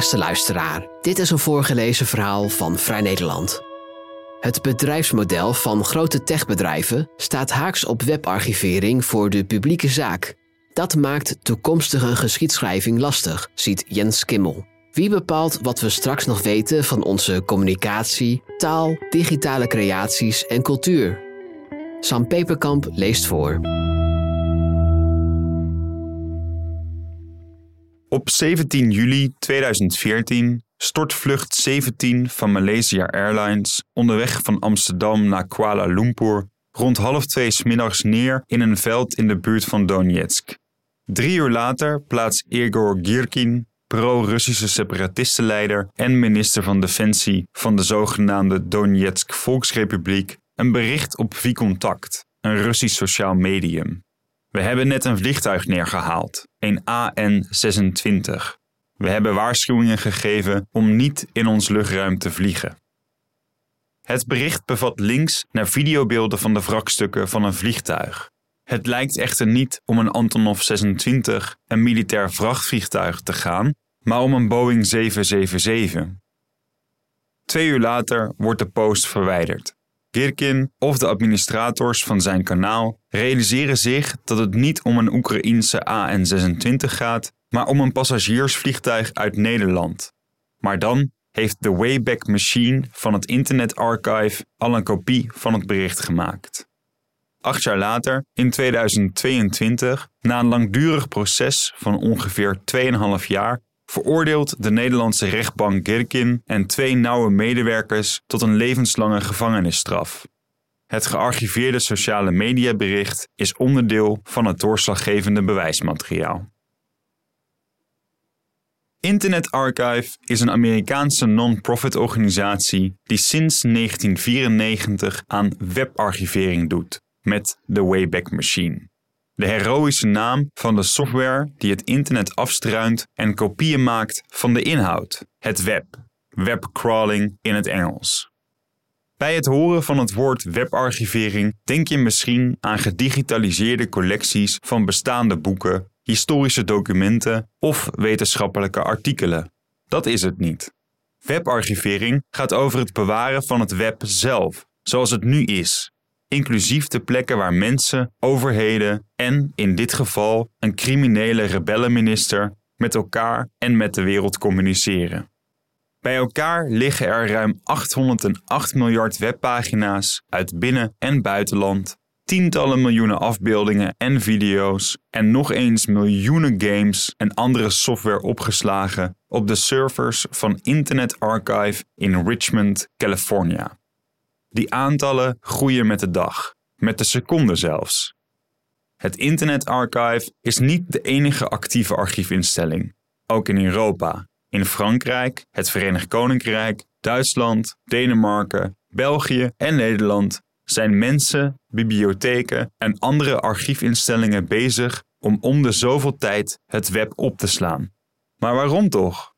beste luisteraar. Dit is een voorgelezen verhaal van Vrij Nederland. Het bedrijfsmodel van grote techbedrijven staat haaks op webarchivering voor de publieke zaak. Dat maakt toekomstige geschiedschrijving lastig, ziet Jens Kimmel. Wie bepaalt wat we straks nog weten van onze communicatie, taal, digitale creaties en cultuur? Sam Peperkamp leest voor. Op 17 juli 2014 stort vlucht 17 van Malaysia Airlines onderweg van Amsterdam naar Kuala Lumpur rond half twee smiddags neer in een veld in de buurt van Donetsk. Drie uur later plaatst Igor Girkin, pro-Russische separatistenleider en minister van Defensie van de zogenaamde Donetsk Volksrepubliek, een bericht op Vcontact, een Russisch sociaal medium. We hebben net een vliegtuig neergehaald, een AN-26. We hebben waarschuwingen gegeven om niet in ons luchtruim te vliegen. Het bericht bevat links naar videobeelden van de wrakstukken van een vliegtuig. Het lijkt echter niet om een Antonov 26, een militair vrachtvliegtuig, te gaan, maar om een Boeing 777. Twee uur later wordt de post verwijderd. Girkin of de administrators van zijn kanaal realiseren zich dat het niet om een Oekraïense AN-26 gaat, maar om een passagiersvliegtuig uit Nederland. Maar dan heeft de Wayback Machine van het Internet Archive al een kopie van het bericht gemaakt. Acht jaar later, in 2022, na een langdurig proces van ongeveer 2,5 jaar, veroordeelt de Nederlandse rechtbank Girkin en twee nauwe medewerkers tot een levenslange gevangenisstraf. Het gearchiveerde sociale mediabericht is onderdeel van het doorslaggevende bewijsmateriaal. Internet Archive is een Amerikaanse non-profit organisatie die sinds 1994 aan webarchivering doet met de Wayback Machine de heroïsche naam van de software die het internet afstruint en kopieën maakt van de inhoud, het web, webcrawling in het Engels. Bij het horen van het woord webarchivering denk je misschien aan gedigitaliseerde collecties van bestaande boeken, historische documenten of wetenschappelijke artikelen. Dat is het niet. Webarchivering gaat over het bewaren van het web zelf, zoals het nu is, inclusief de plekken waar mensen, overheden en, in dit geval, een criminele rebellenminister met elkaar en met de wereld communiceren. Bij elkaar liggen er ruim 808 miljard webpagina's uit binnen- en buitenland, tientallen miljoenen afbeeldingen en video's en nog eens miljoenen games en andere software opgeslagen op de servers van Internet Archive in Richmond, California. Die aantallen groeien met de dag, met de seconde zelfs. Het Internet Archive is niet de enige actieve archiefinstelling. Ook in Europa, in Frankrijk, het Verenigd Koninkrijk, Duitsland, Denemarken, België en Nederland zijn mensen, bibliotheken en andere archiefinstellingen bezig om om de zoveel tijd het web op te slaan. Maar waarom toch?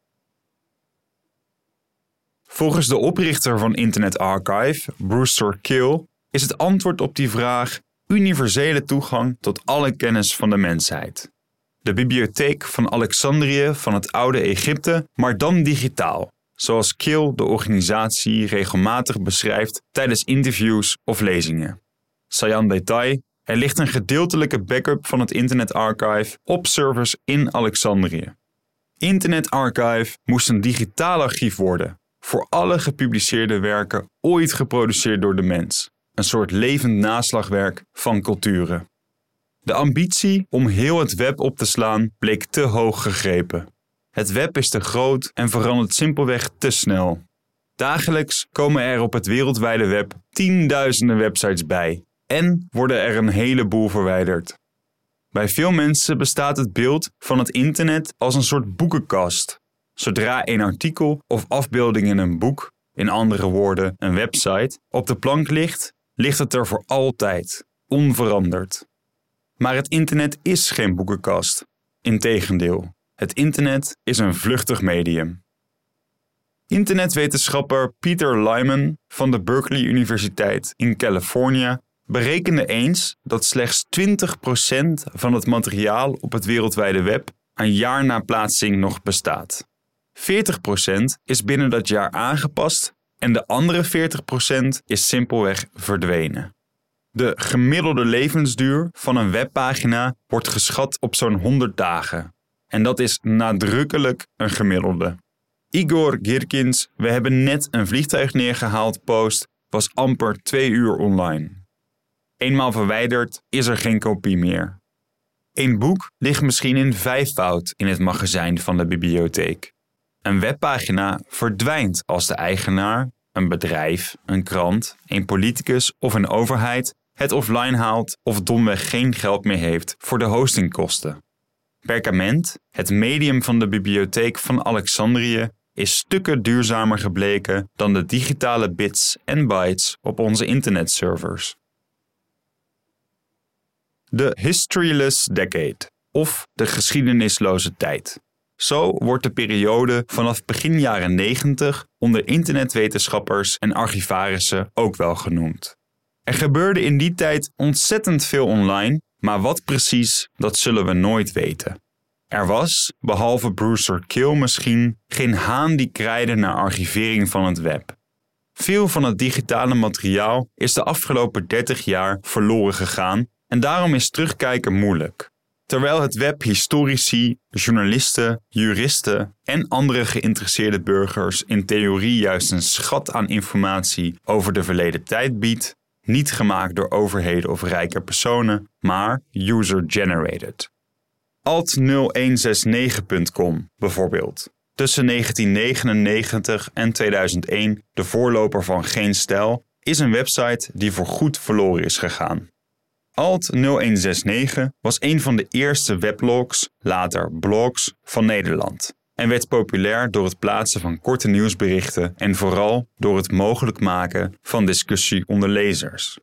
Volgens de oprichter van Internet Archive, Brewster Kill, is het antwoord op die vraag universele toegang tot alle kennis van de mensheid. De bibliotheek van Alexandrië van het oude Egypte, maar dan digitaal, zoals Kill de organisatie regelmatig beschrijft tijdens interviews of lezingen. Sayan detail, er ligt een gedeeltelijke backup van het Internet Archive op servers in Alexandrië. Internet Archive moest een digitaal archief worden, voor alle gepubliceerde werken ooit geproduceerd door de mens. Een soort levend naslagwerk van culturen. De ambitie om heel het web op te slaan bleek te hoog gegrepen. Het web is te groot en verandert simpelweg te snel. Dagelijks komen er op het wereldwijde web tienduizenden websites bij en worden er een heleboel verwijderd. Bij veel mensen bestaat het beeld van het internet als een soort boekenkast Zodra een artikel of afbeelding in een boek, in andere woorden een website, op de plank ligt, ligt het er voor altijd, onveranderd. Maar het internet is geen boekenkast. Integendeel, het internet is een vluchtig medium. Internetwetenschapper Peter Lyman van de Berkeley Universiteit in Californië berekende eens dat slechts 20% van het materiaal op het wereldwijde web een jaar na plaatsing nog bestaat. 40% is binnen dat jaar aangepast en de andere 40% is simpelweg verdwenen. De gemiddelde levensduur van een webpagina wordt geschat op zo'n 100 dagen. En dat is nadrukkelijk een gemiddelde. Igor Girkins, we hebben net een vliegtuig neergehaald post, was amper twee uur online. Eenmaal verwijderd is er geen kopie meer. Een boek ligt misschien in vijfvoud in het magazijn van de bibliotheek. Een webpagina verdwijnt als de eigenaar, een bedrijf, een krant, een politicus of een overheid het offline haalt of domweg geen geld meer heeft voor de hostingkosten. Perkament, het medium van de bibliotheek van Alexandrië, is stukken duurzamer gebleken dan de digitale bits en bytes op onze internetservers. De Historyless Decade, of de geschiedenisloze tijd. Zo wordt de periode vanaf begin jaren 90 onder internetwetenschappers en archivarissen ook wel genoemd. Er gebeurde in die tijd ontzettend veel online, maar wat precies, dat zullen we nooit weten. Er was, behalve Brewster Kill misschien, geen haan die kraaide naar archivering van het web. Veel van het digitale materiaal is de afgelopen 30 jaar verloren gegaan en daarom is terugkijken moeilijk. Terwijl het web historici, journalisten, juristen en andere geïnteresseerde burgers in theorie juist een schat aan informatie over de verleden tijd biedt, niet gemaakt door overheden of rijke personen, maar user-generated. Alt0169.com bijvoorbeeld. Tussen 1999 en 2001 de voorloper van Geen Stijl, is een website die voorgoed verloren is gegaan. Alt0169 was een van de eerste weblogs, later blogs, van Nederland en werd populair door het plaatsen van korte nieuwsberichten en vooral door het mogelijk maken van discussie onder lezers.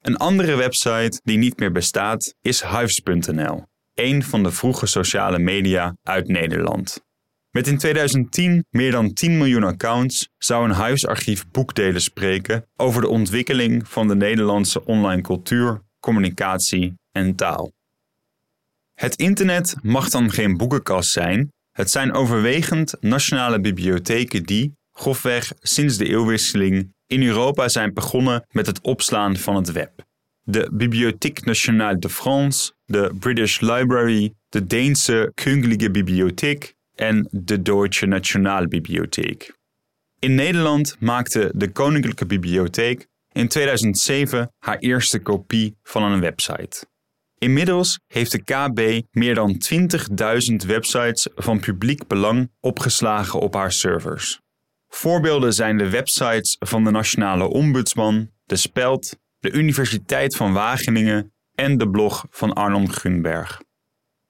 Een andere website die niet meer bestaat is Hives.nl, een van de vroege sociale media uit Nederland. Met in 2010 meer dan 10 miljoen accounts zou een huisarchief boekdelen spreken over de ontwikkeling van de Nederlandse online cultuur, communicatie en taal. Het internet mag dan geen boekenkast zijn, het zijn overwegend nationale bibliotheken die, grofweg sinds de eeuwwisseling, in Europa zijn begonnen met het opslaan van het web. De Bibliothèque Nationale de France, de British Library, de Deense Königliche Bibliothek en de Deutsche Nationalbibliothek. In Nederland maakte de Koninklijke Bibliotheek in 2007 haar eerste kopie van een website. Inmiddels heeft de KB meer dan 20.000 websites van publiek belang opgeslagen op haar servers. Voorbeelden zijn de websites van de Nationale Ombudsman, de Speld, de Universiteit van Wageningen en de blog van Arnon Gunberg.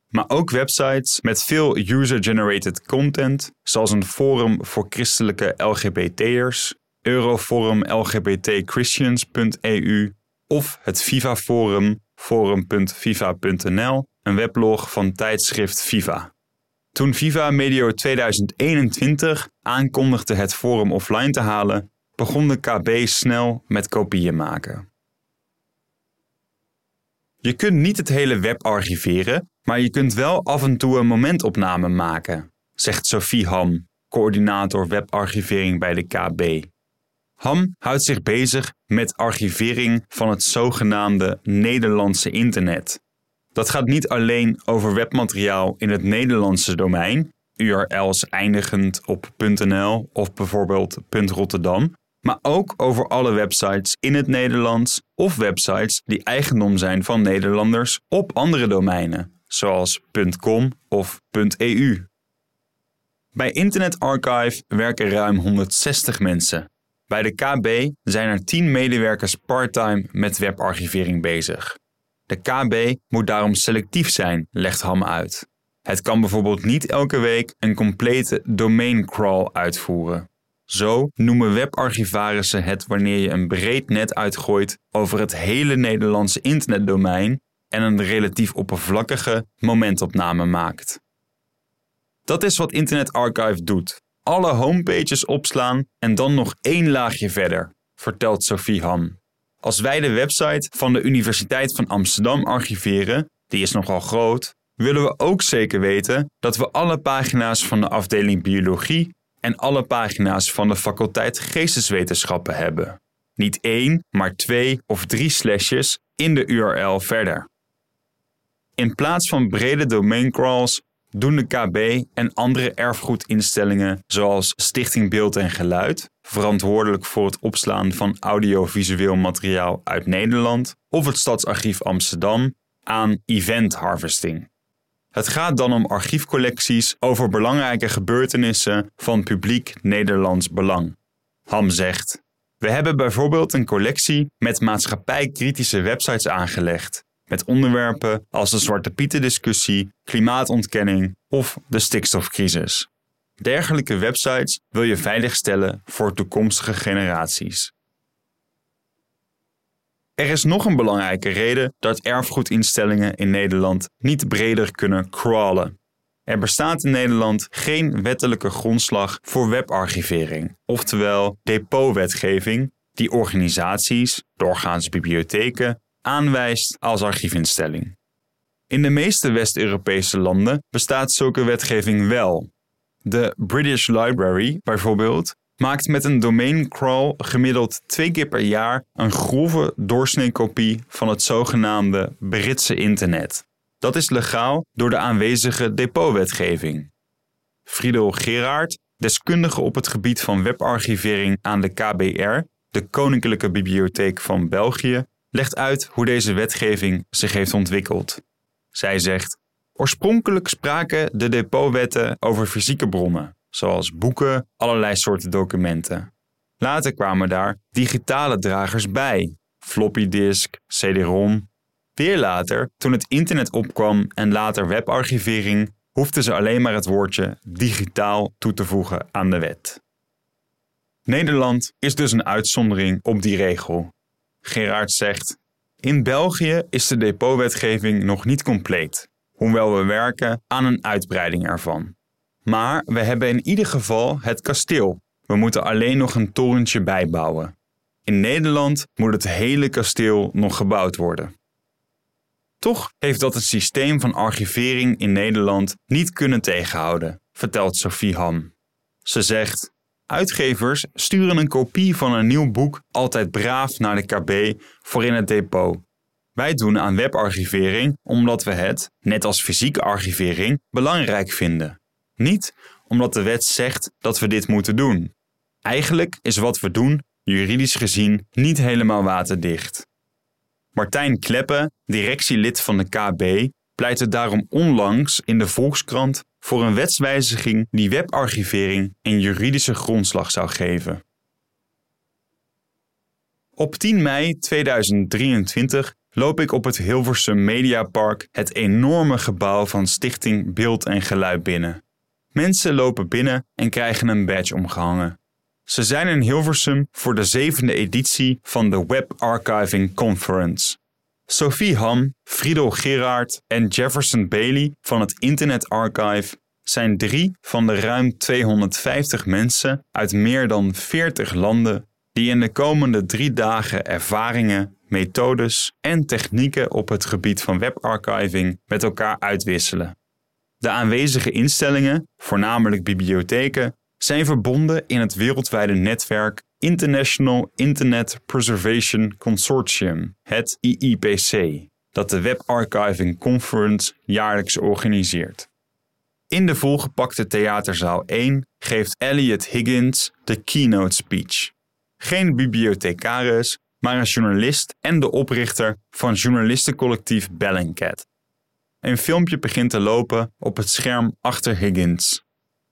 Maar ook websites met veel user-generated content, zoals een forum voor christelijke LGBT'ers, Euroforum LGBTChristians.eu of het FIFA Forum forum.viva.nl, een weblog van tijdschrift Viva. Toen Viva medio 2021 aankondigde het forum offline te halen, begon de KB snel met kopieën maken. Je kunt niet het hele web archiveren, maar je kunt wel af en toe een momentopname maken, zegt Sophie Ham, coördinator webarchivering bij de KB. Ham houdt zich bezig met archivering van het zogenaamde Nederlandse internet. Dat gaat niet alleen over webmateriaal in het Nederlandse domein, URL's eindigend op .nl of bijvoorbeeld .rotterdam, maar ook over alle websites in het Nederlands of websites die eigendom zijn van Nederlanders op andere domeinen, zoals .com of .eu. Bij Internet Archive werken ruim 160 mensen bij de KB zijn er 10 medewerkers parttime met webarchivering bezig. De KB moet daarom selectief zijn, legt Ham uit. Het kan bijvoorbeeld niet elke week een complete domain crawl uitvoeren. Zo noemen webarchivarissen het wanneer je een breed net uitgooit over het hele Nederlandse internetdomein en een relatief oppervlakkige momentopname maakt. Dat is wat Internet Archive doet alle homepages opslaan en dan nog één laagje verder, vertelt Sophie Ham. Als wij de website van de Universiteit van Amsterdam archiveren, die is nogal groot, willen we ook zeker weten dat we alle pagina's van de afdeling biologie en alle pagina's van de faculteit geesteswetenschappen hebben. Niet één, maar twee of drie slashes in de URL verder. In plaats van brede domain crawls doen de KB en andere erfgoedinstellingen zoals Stichting Beeld en Geluid, verantwoordelijk voor het opslaan van audiovisueel materiaal uit Nederland, of het Stadsarchief Amsterdam aan event harvesting. Het gaat dan om archiefcollecties over belangrijke gebeurtenissen van publiek Nederlands belang. Ham zegt: We hebben bijvoorbeeld een collectie met maatschappijkritische websites aangelegd, met onderwerpen als de Zwarte Pieten-discussie, klimaatontkenning of de stikstofcrisis. Dergelijke websites wil je veiligstellen voor toekomstige generaties. Er is nog een belangrijke reden dat erfgoedinstellingen in Nederland niet breder kunnen crawlen. Er bestaat in Nederland geen wettelijke grondslag voor webarchivering, oftewel depotwetgeving, die organisaties, doorgaans bibliotheken, aanwijst als archiefinstelling. In de meeste West-Europese landen bestaat zulke wetgeving wel. De British Library bijvoorbeeld maakt met een domain crawl gemiddeld twee keer per jaar een grove doorsneekopie van het zogenaamde Britse internet. Dat is legaal door de aanwezige depotwetgeving. Friedel Gerard, deskundige op het gebied van webarchivering aan de KBR, de Koninklijke Bibliotheek van België, legt uit hoe deze wetgeving zich heeft ontwikkeld. Zij zegt: Oorspronkelijk spraken de depotwetten over fysieke bronnen, zoals boeken, allerlei soorten documenten. Later kwamen daar digitale dragers bij, floppy disk, CD-ROM. Weer later, toen het internet opkwam en later webarchivering, hoefden ze alleen maar het woordje digitaal toe te voegen aan de wet. Nederland is dus een uitzondering op die regel. Gerard zegt: In België is de depotwetgeving nog niet compleet, hoewel we werken aan een uitbreiding ervan. Maar we hebben in ieder geval het kasteel. We moeten alleen nog een torentje bijbouwen. In Nederland moet het hele kasteel nog gebouwd worden. Toch heeft dat het systeem van archivering in Nederland niet kunnen tegenhouden, vertelt Sophie Ham. Ze zegt: Uitgevers sturen een kopie van een nieuw boek altijd braaf naar de KB voor in het depot. Wij doen aan webarchivering omdat we het, net als fysieke archivering, belangrijk vinden. Niet omdat de wet zegt dat we dit moeten doen. Eigenlijk is wat we doen, juridisch gezien, niet helemaal waterdicht. Martijn Kleppe, directielid van de KB, pleitte daarom onlangs in de Volkskrant voor een wetswijziging die webarchivering een juridische grondslag zou geven. Op 10 mei 2023 loop ik op het Hilversum Mediapark, het enorme gebouw van Stichting Beeld en Geluid binnen. Mensen lopen binnen en krijgen een badge omgehangen. Ze zijn in Hilversum voor de zevende editie van de Web Archiving Conference. Sophie Ham, Friedel Gerard en Jefferson Bailey van het Internet Archive zijn drie van de ruim 250 mensen uit meer dan 40 landen die in de komende drie dagen ervaringen, methodes en technieken op het gebied van webarchiving met elkaar uitwisselen. De aanwezige instellingen, voornamelijk bibliotheken, zijn verbonden in het wereldwijde netwerk International Internet Preservation Consortium, het IIPC, dat de Web Archiving Conference jaarlijks organiseert. In de volgepakte theaterzaal 1 geeft Elliot Higgins de keynote speech. Geen bibliothecaris, maar een journalist en de oprichter van journalistencollectief Bellingcat. Een filmpje begint te lopen op het scherm achter Higgins.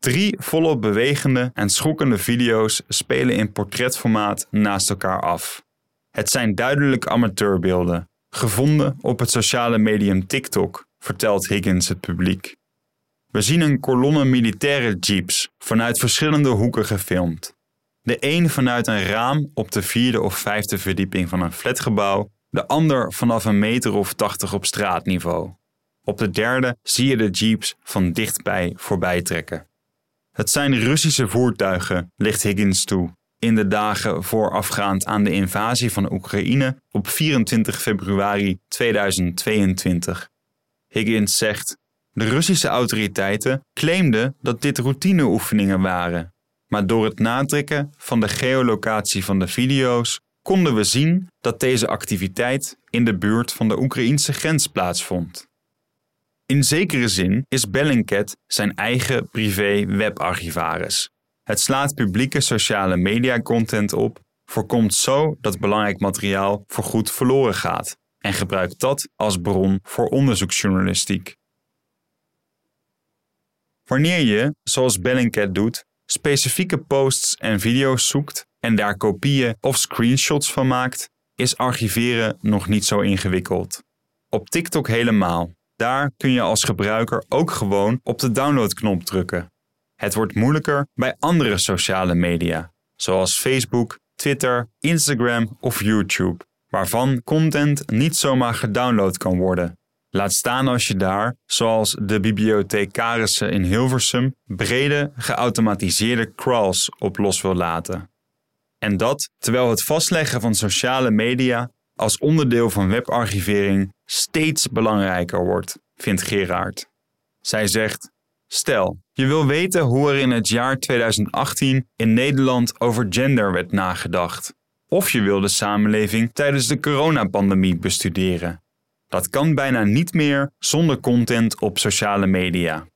Drie volop bewegende en schokkende video's spelen in portretformaat naast elkaar af. Het zijn duidelijk amateurbeelden, gevonden op het sociale medium TikTok, vertelt Higgins het publiek. We zien een kolonne militaire jeeps vanuit verschillende hoeken gefilmd. De een vanuit een raam op de vierde of vijfde verdieping van een flatgebouw, de ander vanaf een meter of tachtig op straatniveau. Op de derde zie je de jeeps van dichtbij voorbij trekken. Het zijn Russische voertuigen, ligt Higgins toe, in de dagen voorafgaand aan de invasie van Oekraïne op 24 februari 2022. Higgins zegt: De Russische autoriteiten claimden dat dit routineoefeningen waren, maar door het nadrukken van de geolocatie van de video's konden we zien dat deze activiteit in de buurt van de Oekraïnse grens plaatsvond. In zekere zin is Bellingcat zijn eigen privé webarchivaris. Het slaat publieke sociale media content op, voorkomt zo dat belangrijk materiaal voorgoed verloren gaat en gebruikt dat als bron voor onderzoeksjournalistiek. Wanneer je, zoals Bellingcat doet, specifieke posts en video's zoekt en daar kopieën of screenshots van maakt, is archiveren nog niet zo ingewikkeld. Op TikTok helemaal. Daar kun je als gebruiker ook gewoon op de downloadknop drukken. Het wordt moeilijker bij andere sociale media, zoals Facebook, Twitter, Instagram of YouTube, waarvan content niet zomaar gedownload kan worden. Laat staan als je daar, zoals de bibliothecarissen in Hilversum, brede geautomatiseerde crawls op los wil laten. En dat terwijl het vastleggen van sociale media als onderdeel van webarchivering steeds belangrijker wordt, vindt Gerard. Zij zegt: Stel, je wil weten hoe er in het jaar 2018 in Nederland over gender werd nagedacht. Of je wil de samenleving tijdens de coronapandemie bestuderen. Dat kan bijna niet meer zonder content op sociale media.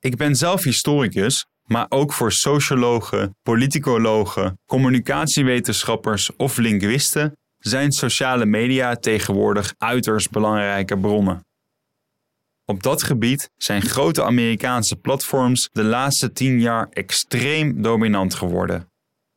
Ik ben zelf historicus, maar ook voor sociologen, politicologen, communicatiewetenschappers of linguisten zijn sociale media tegenwoordig uiterst belangrijke bronnen. Op dat gebied zijn grote Amerikaanse platforms de laatste tien jaar extreem dominant geworden.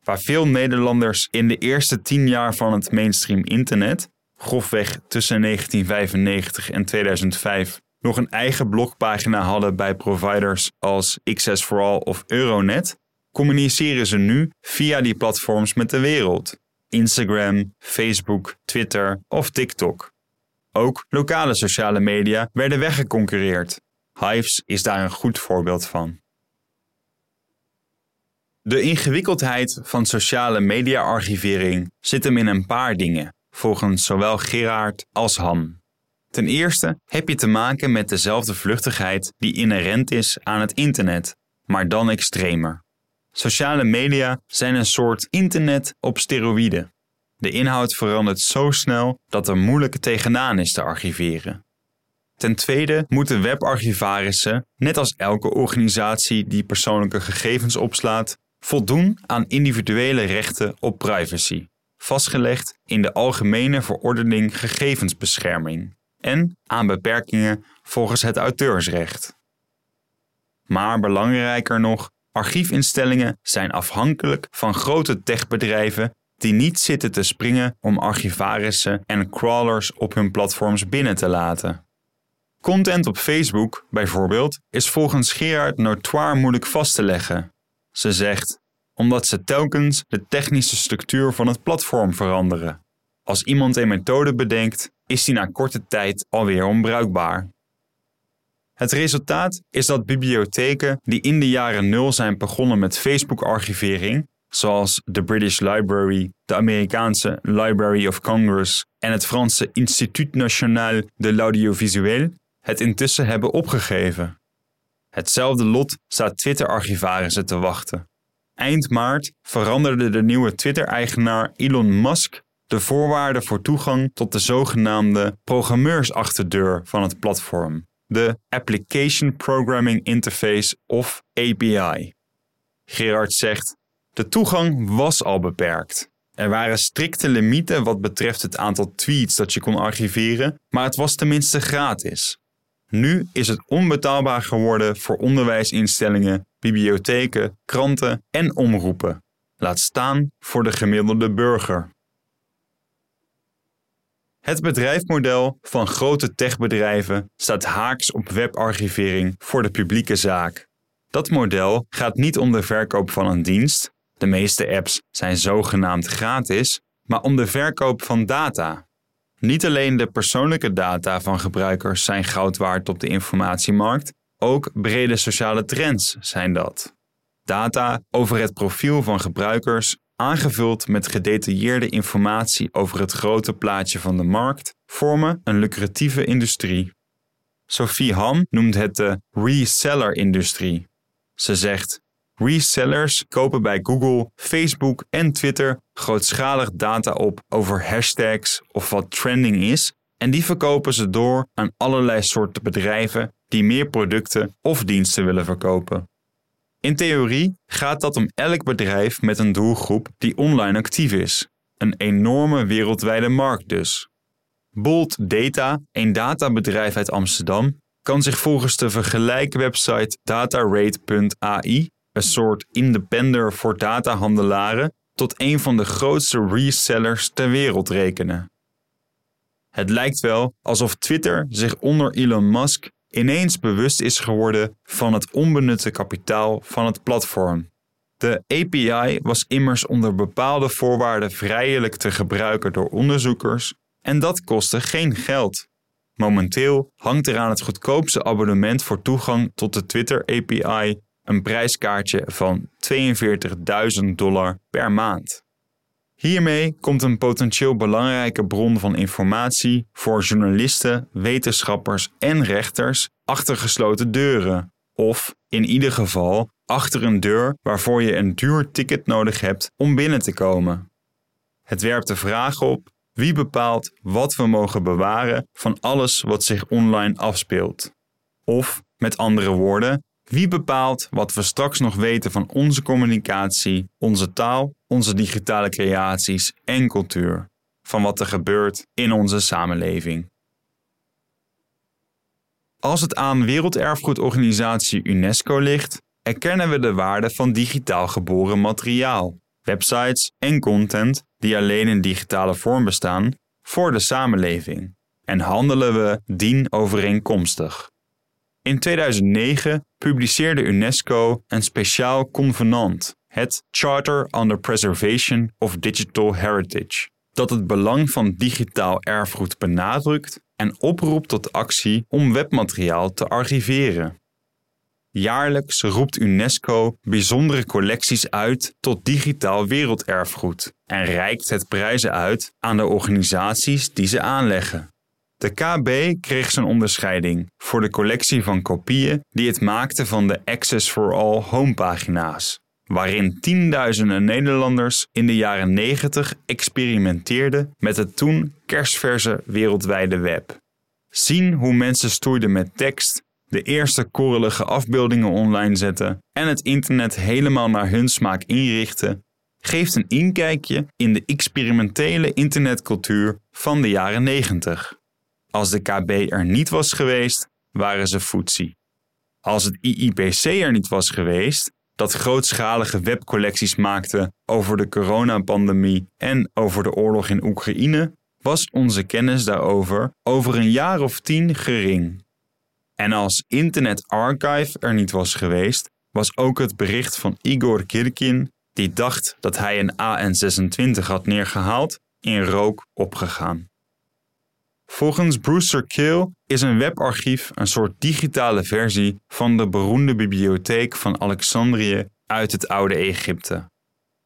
Waar veel Nederlanders in de eerste tien jaar van het mainstream internet, grofweg tussen 1995 en 2005, nog een eigen blogpagina hadden bij providers als Access for All of Euronet, communiceren ze nu via die platforms met de wereld. Instagram, Facebook, Twitter of TikTok. Ook lokale sociale media werden weggeconcurreerd. Hives is daar een goed voorbeeld van. De ingewikkeldheid van sociale media-archivering zit hem in een paar dingen, volgens zowel Gerard als Han. Ten eerste heb je te maken met dezelfde vluchtigheid die inherent is aan het internet, maar dan extremer. Sociale media zijn een soort internet op steroïden. De inhoud verandert zo snel dat er moeilijk tegenaan is te archiveren. Ten tweede moeten webarchivarissen, net als elke organisatie die persoonlijke gegevens opslaat, voldoen aan individuele rechten op privacy, vastgelegd in de Algemene Verordening Gegevensbescherming en aan beperkingen volgens het auteursrecht. Maar belangrijker nog, archiefinstellingen zijn afhankelijk van grote techbedrijven die niet zitten te springen om archivarissen en crawlers op hun platforms binnen te laten. Content op Facebook, bijvoorbeeld, is volgens Gerard notoire moeilijk vast te leggen. Ze zegt, omdat ze telkens de technische structuur van het platform veranderen. Als iemand een methode bedenkt, is die na korte tijd alweer onbruikbaar. Het resultaat is dat bibliotheken die in de jaren nul zijn begonnen met Facebook-archivering, zoals de British Library, de Amerikaanse Library of Congress en het Franse Institut National de l'Audiovisuel, het intussen hebben opgegeven. Hetzelfde lot staat Twitter-archivarissen te wachten. Eind maart veranderde de nieuwe Twitter-eigenaar Elon Musk de voorwaarden voor toegang tot de zogenaamde programmeursachterdeur van het platform, de Application Programming Interface of API. Gerard zegt: De toegang was al beperkt. Er waren strikte limieten wat betreft het aantal tweets dat je kon archiveren, maar het was tenminste gratis. Nu is het onbetaalbaar geworden voor onderwijsinstellingen, bibliotheken, kranten en omroepen. Laat staan voor de gemiddelde burger. Het bedrijfsmodel van grote techbedrijven staat haaks op webarchivering voor de publieke zaak. Dat model gaat niet om de verkoop van een dienst, de meeste apps zijn zogenaamd gratis, maar om de verkoop van data. Niet alleen de persoonlijke data van gebruikers zijn goud waard op de informatiemarkt, ook brede sociale trends zijn dat. Data over het profiel van gebruikers aangevuld met gedetailleerde informatie over het grote plaatje van de markt, vormen een lucratieve industrie. Sophie Ham noemt het de reseller-industrie. Ze zegt: Resellers kopen bij Google, Facebook en Twitter grootschalig data op over hashtags of wat trending is, en die verkopen ze door aan allerlei soorten bedrijven die meer producten of diensten willen verkopen. In theorie gaat dat om elk bedrijf met een doelgroep die online actief is. Een enorme wereldwijde markt dus. Bold Data, een databedrijf uit Amsterdam, kan zich volgens de vergelijkwebsite datarate.ai, een soort independer voor datahandelaren, tot een van de grootste resellers ter wereld rekenen. Het lijkt wel alsof Twitter zich onder Elon Musk ineens bewust is geworden van het onbenutte kapitaal van het platform. De API was immers onder bepaalde voorwaarden vrijelijk te gebruiken door onderzoekers en dat kostte geen geld. Momenteel hangt er aan het goedkoopste abonnement voor toegang tot de Twitter API een prijskaartje van 42.000 dollar per maand. Hiermee komt een potentieel belangrijke bron van informatie voor journalisten, wetenschappers en rechters achter gesloten deuren, of in ieder geval achter een deur waarvoor je een duur ticket nodig hebt om binnen te komen. Het werpt de vraag op wie bepaalt wat we mogen bewaren van alles wat zich online afspeelt? Of, met andere woorden, wie bepaalt wat we straks nog weten van onze communicatie, onze taal, onze digitale creaties en cultuur? Van wat er gebeurt in onze samenleving. Als het aan Werelderfgoedorganisatie UNESCO ligt, erkennen we de waarde van digitaal geboren materiaal, websites en content die alleen in digitale vorm bestaan, voor de samenleving en handelen we dien overeenkomstig. In 2009 publiceerde UNESCO een speciaal convenant, het Charter on the Preservation of Digital Heritage, dat het belang van digitaal erfgoed benadrukt en oproept tot actie om webmateriaal te archiveren. Jaarlijks roept UNESCO bijzondere collecties uit tot digitaal werelderfgoed en reikt het prijzen uit aan de organisaties die ze aanleggen. De KB kreeg zijn onderscheiding voor de collectie van kopieën die het maakte van de Access for All homepagina's, waarin tienduizenden Nederlanders in de jaren 90 experimenteerden met het toen kersverse wereldwijde web. Zien hoe mensen stoeiden met tekst, de eerste korrelige afbeeldingen online zetten en het internet helemaal naar hun smaak inrichten, geeft een inkijkje in de experimentele internetcultuur van de jaren 90. Als de KB er niet was geweest, waren ze foetsie. Als het IIPC er niet was geweest, dat grootschalige webcollecties maakte over de coronapandemie en over de oorlog in Oekraïne, was onze kennis daarover over een jaar of tien gering. En als Internet Archive er niet was geweest, was ook het bericht van Igor Kirkin, die dacht dat hij een AN26 had neergehaald, in rook opgegaan. Volgens Brewster Kill is een webarchief een soort digitale versie van de beroemde bibliotheek van Alexandrië uit het oude Egypte.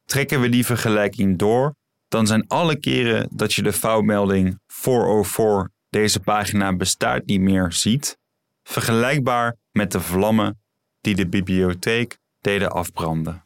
Trekken we die vergelijking door, dan zijn alle keren dat je de foutmelding 404 deze pagina bestaat niet meer ziet, vergelijkbaar met de vlammen die de bibliotheek deden afbranden.